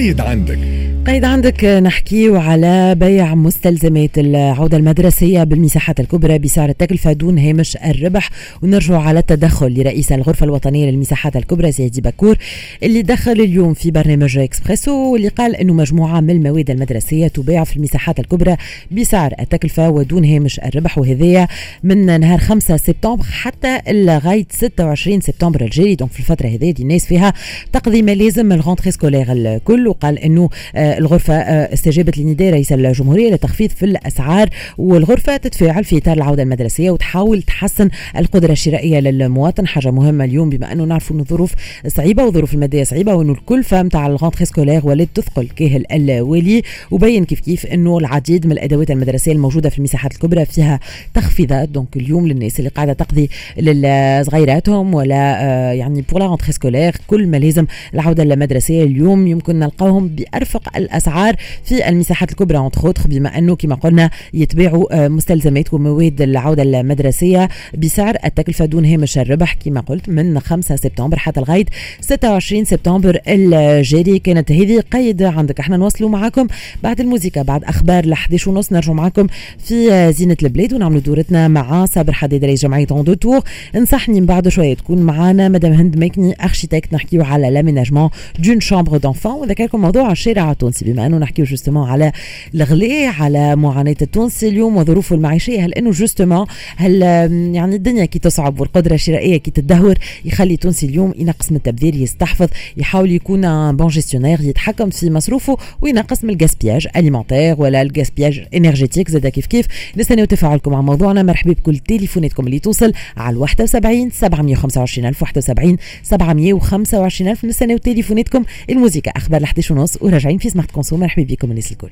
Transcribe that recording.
قيد عندك. قيد عندك نحكي على بيع مستلزمات العودة المدرسية بالمساحات الكبرى بسعر التكلفة دون هامش الربح. ونرجع على التدخل لرئيس الغرفة الوطنية للمساحات الكبرى سيدي بكور اللي دخل اليوم في برنامج إكسبريسو واللي قال إنه مجموعة من المواد المدرسية تباع في المساحات الكبرى بسعر التكلفة ودون هامش الربح. وهذايا من نهار 5 سبتمبر حتى لغاية 26 سبتمبر الجاري donc في الفترة هذه الناس فيها تقضي ملازم ال rentrée scolaire الكل. وقال إنه آه، الغرفة آه، استجابت لنداء رئيس الجمهورية لتخفيض في الأسعار والغرفة تتفاعل في إطار العودة المدرسية وتحاول تحسن القدرة الشرائية للمواطن. حاجة مهمة اليوم بما أنه نعرفوا أنه الظروف صعيبة وظروف المادية صعيبة وأنه الكلفة نتاع ال rentrée scolaire ولات تثقل كاهل الولي وبين كيف كيف أنه العديد من الأدوات المدرسية الموجودة في المساحات الكبرى فيها تخفيضات. donc اليوم للناس اللي قاعدة تقضي لصغيراتهم ولا آه، يعني pour لا كل ما لازم العودة المدرسية. اليوم يمكن نلقاهم بأرفق الأسعار في المساحات الكبرى entre بما أنه كما قلنا يتباعوا آه، مستلزمات ومواد العودة المدرسية بسعر التكلفة دون هامش الربح كما قلت من 5 سبتمبر حتى لغايه 26 سبتمبر الجاري. كانت هذه قيد عندك. أحنا نوصلوا معكم بعد الموسيقى بعد أخبار ل 11 ونص. نرجعوا معكم في زينة البلاد ونعملوا دورتنا مع صابر حديد رئيس جمعية اون دو تور انصحني من بعد شوية تكون معنا مدام هند ميكني architecte نحكيو على l'aménagement d'une chambre d'enfant وذكركم موضوع الشارع التونسي بما أنه نحكيو justement على الغلاء على معاناة التونسي اليوم وظروفه المعيشية هل إنه justement هل يعني الدنيا كي تصعب والقدرة الشرائية كي تدهور يخلي التونسي اليوم ينقص من التبذير يستحفظ يحاول يكون bon gestionnaire يتحكم في مصروفه وينقص من ال gaspillage alimentaire ولا ال gaspillage énergétique زاد كيف كيف؟ نستناو تفاعلكم مع موضوعنا. مرحبا بكل تليفوناتكم اللي توصل على 71 725 ألف 71 725 ألف. نستناو تليفوناتكم. الموسيقى أخبار ل 11 ونص وراجعين في سمارت كونسو مرحبا بكم الناس الكل.